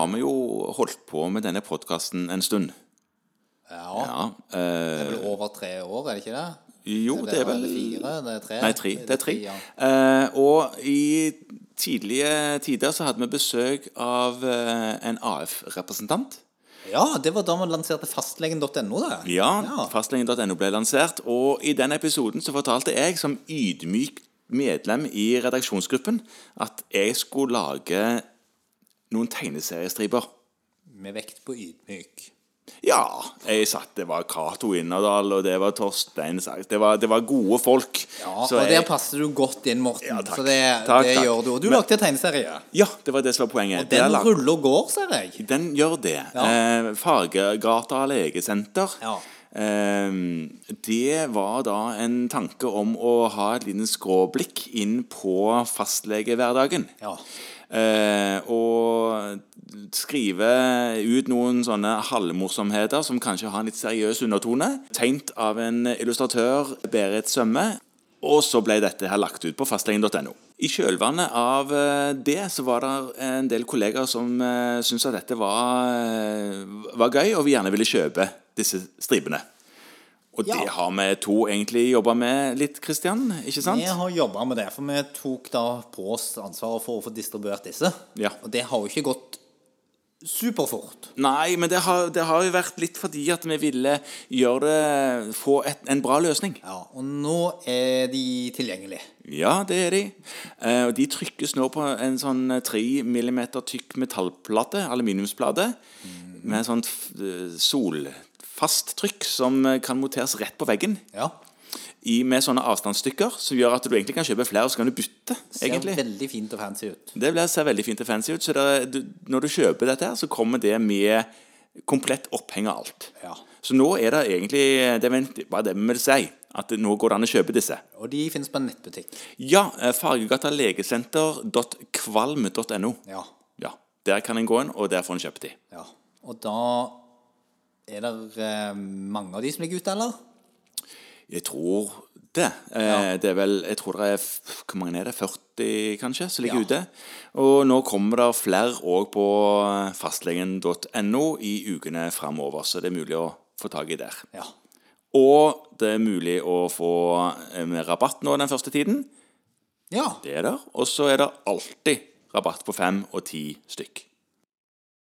har vi jo holdt på med denne podkasten en stund. Ja. Ja, Det eh, er vel over tre år, er det ikke det? jo, det er vel fire? Det er tre? Nei, tre. Det er tre. ja. Eh, og i tidlige tider så hadde vi besøk av eh, en AF-representant. ja, det var da man lanserte fastlegen.no, det. Ja, Ja. fastlegen.no ble lansert, og i den episoden så fortalte jeg som ydmyk medlem i redaksjonsgruppen at jeg skulle lage noen tegneseriestriper. Med vekt på ydmyk. Ja, jeg satt, det var Cato Innerdal, og det var Torstein Saks. Det, var- det var gode folk. Ja, Så og jeg- der passer du godt inn, Morten. Ja, takk. Så det, Takk, det takk. gjør du. Og du Men- lagde tegneserie. Ja, det var det som var poenget. Og den lag- ruller og går, ser jeg. Den gjør det. Ja. Eh, Fargegata legesenter. Ja. Eh, det var da en tanke om å ha et liten skråblikk inn på fastlegehverdagen. Ja. Eh, og skrive ut noen sånne halvmorsomheter som kanskje har en litt seriøs undertone. Tegnet av en illustratør, Berit Sømme. Og så ble dette her lagt ut på fastlegen.no. I kjølvannet av eh, det så var det en del kollegaer som uh, syntes at dette var, eh, var gøy, og vi gjerne ville kjøpe disse stripene. Og Ja. det har vi to egentlig jobba med litt, Kristian? Ikke sant? Vi har jobba med det, for vi tok da på oss ansvaret for å få distribuert disse. Ja. Og det har jo ikke gått superfort. Nei, men det har, det har jo vært litt fordi at vi ville gjøre det Få et, en bra løsning. Ja, Og nå er de tilgjengelige. Ja, det er de. Eh, og de trykkes nå på en sånn 3 millimeter tykk metallplate, aluminiumsplate, med sånt sånn eh, solfast trykk som eh, kan monteres rett på veggen. Ja. I, med sånne avstandsstykker som gjør at du egentlig kan kjøpe flere, og så kan du bytte. Ser egentlig. veldig fint og fancy ut. Det blir, ser veldig fint og fancy ut. Så det, er- du, når du kjøper dette, her, så kommer det med komplett oppheng av alt. Ja. Så nå er det egentlig Det er bare det vi vil si. At nå går det an å kjøpe disse. Og de finnes på en nettbutikk. Ja, Fargegatalegesenter.kvalm.no. Fargegata legesenter.kvalm.no. Ja. Ja, Der kan en gå inn, og der får en kjøpt de. ja. Og da er det eh, mange av de som ligger ute, eller? Jeg tror det. Ja. det er vel Jeg tror det er Hvor mange er det? 40, kanskje, som ligger Ja. ute. Og nå kommer det flere òg på fastlegen.no i ukene framover, så det er mulig å få tak i der. Ja. Og det er mulig å få eh, rabatt nå den første tiden. Ja. Det er der. Og så er det alltid rabatt på fem og ti stykk.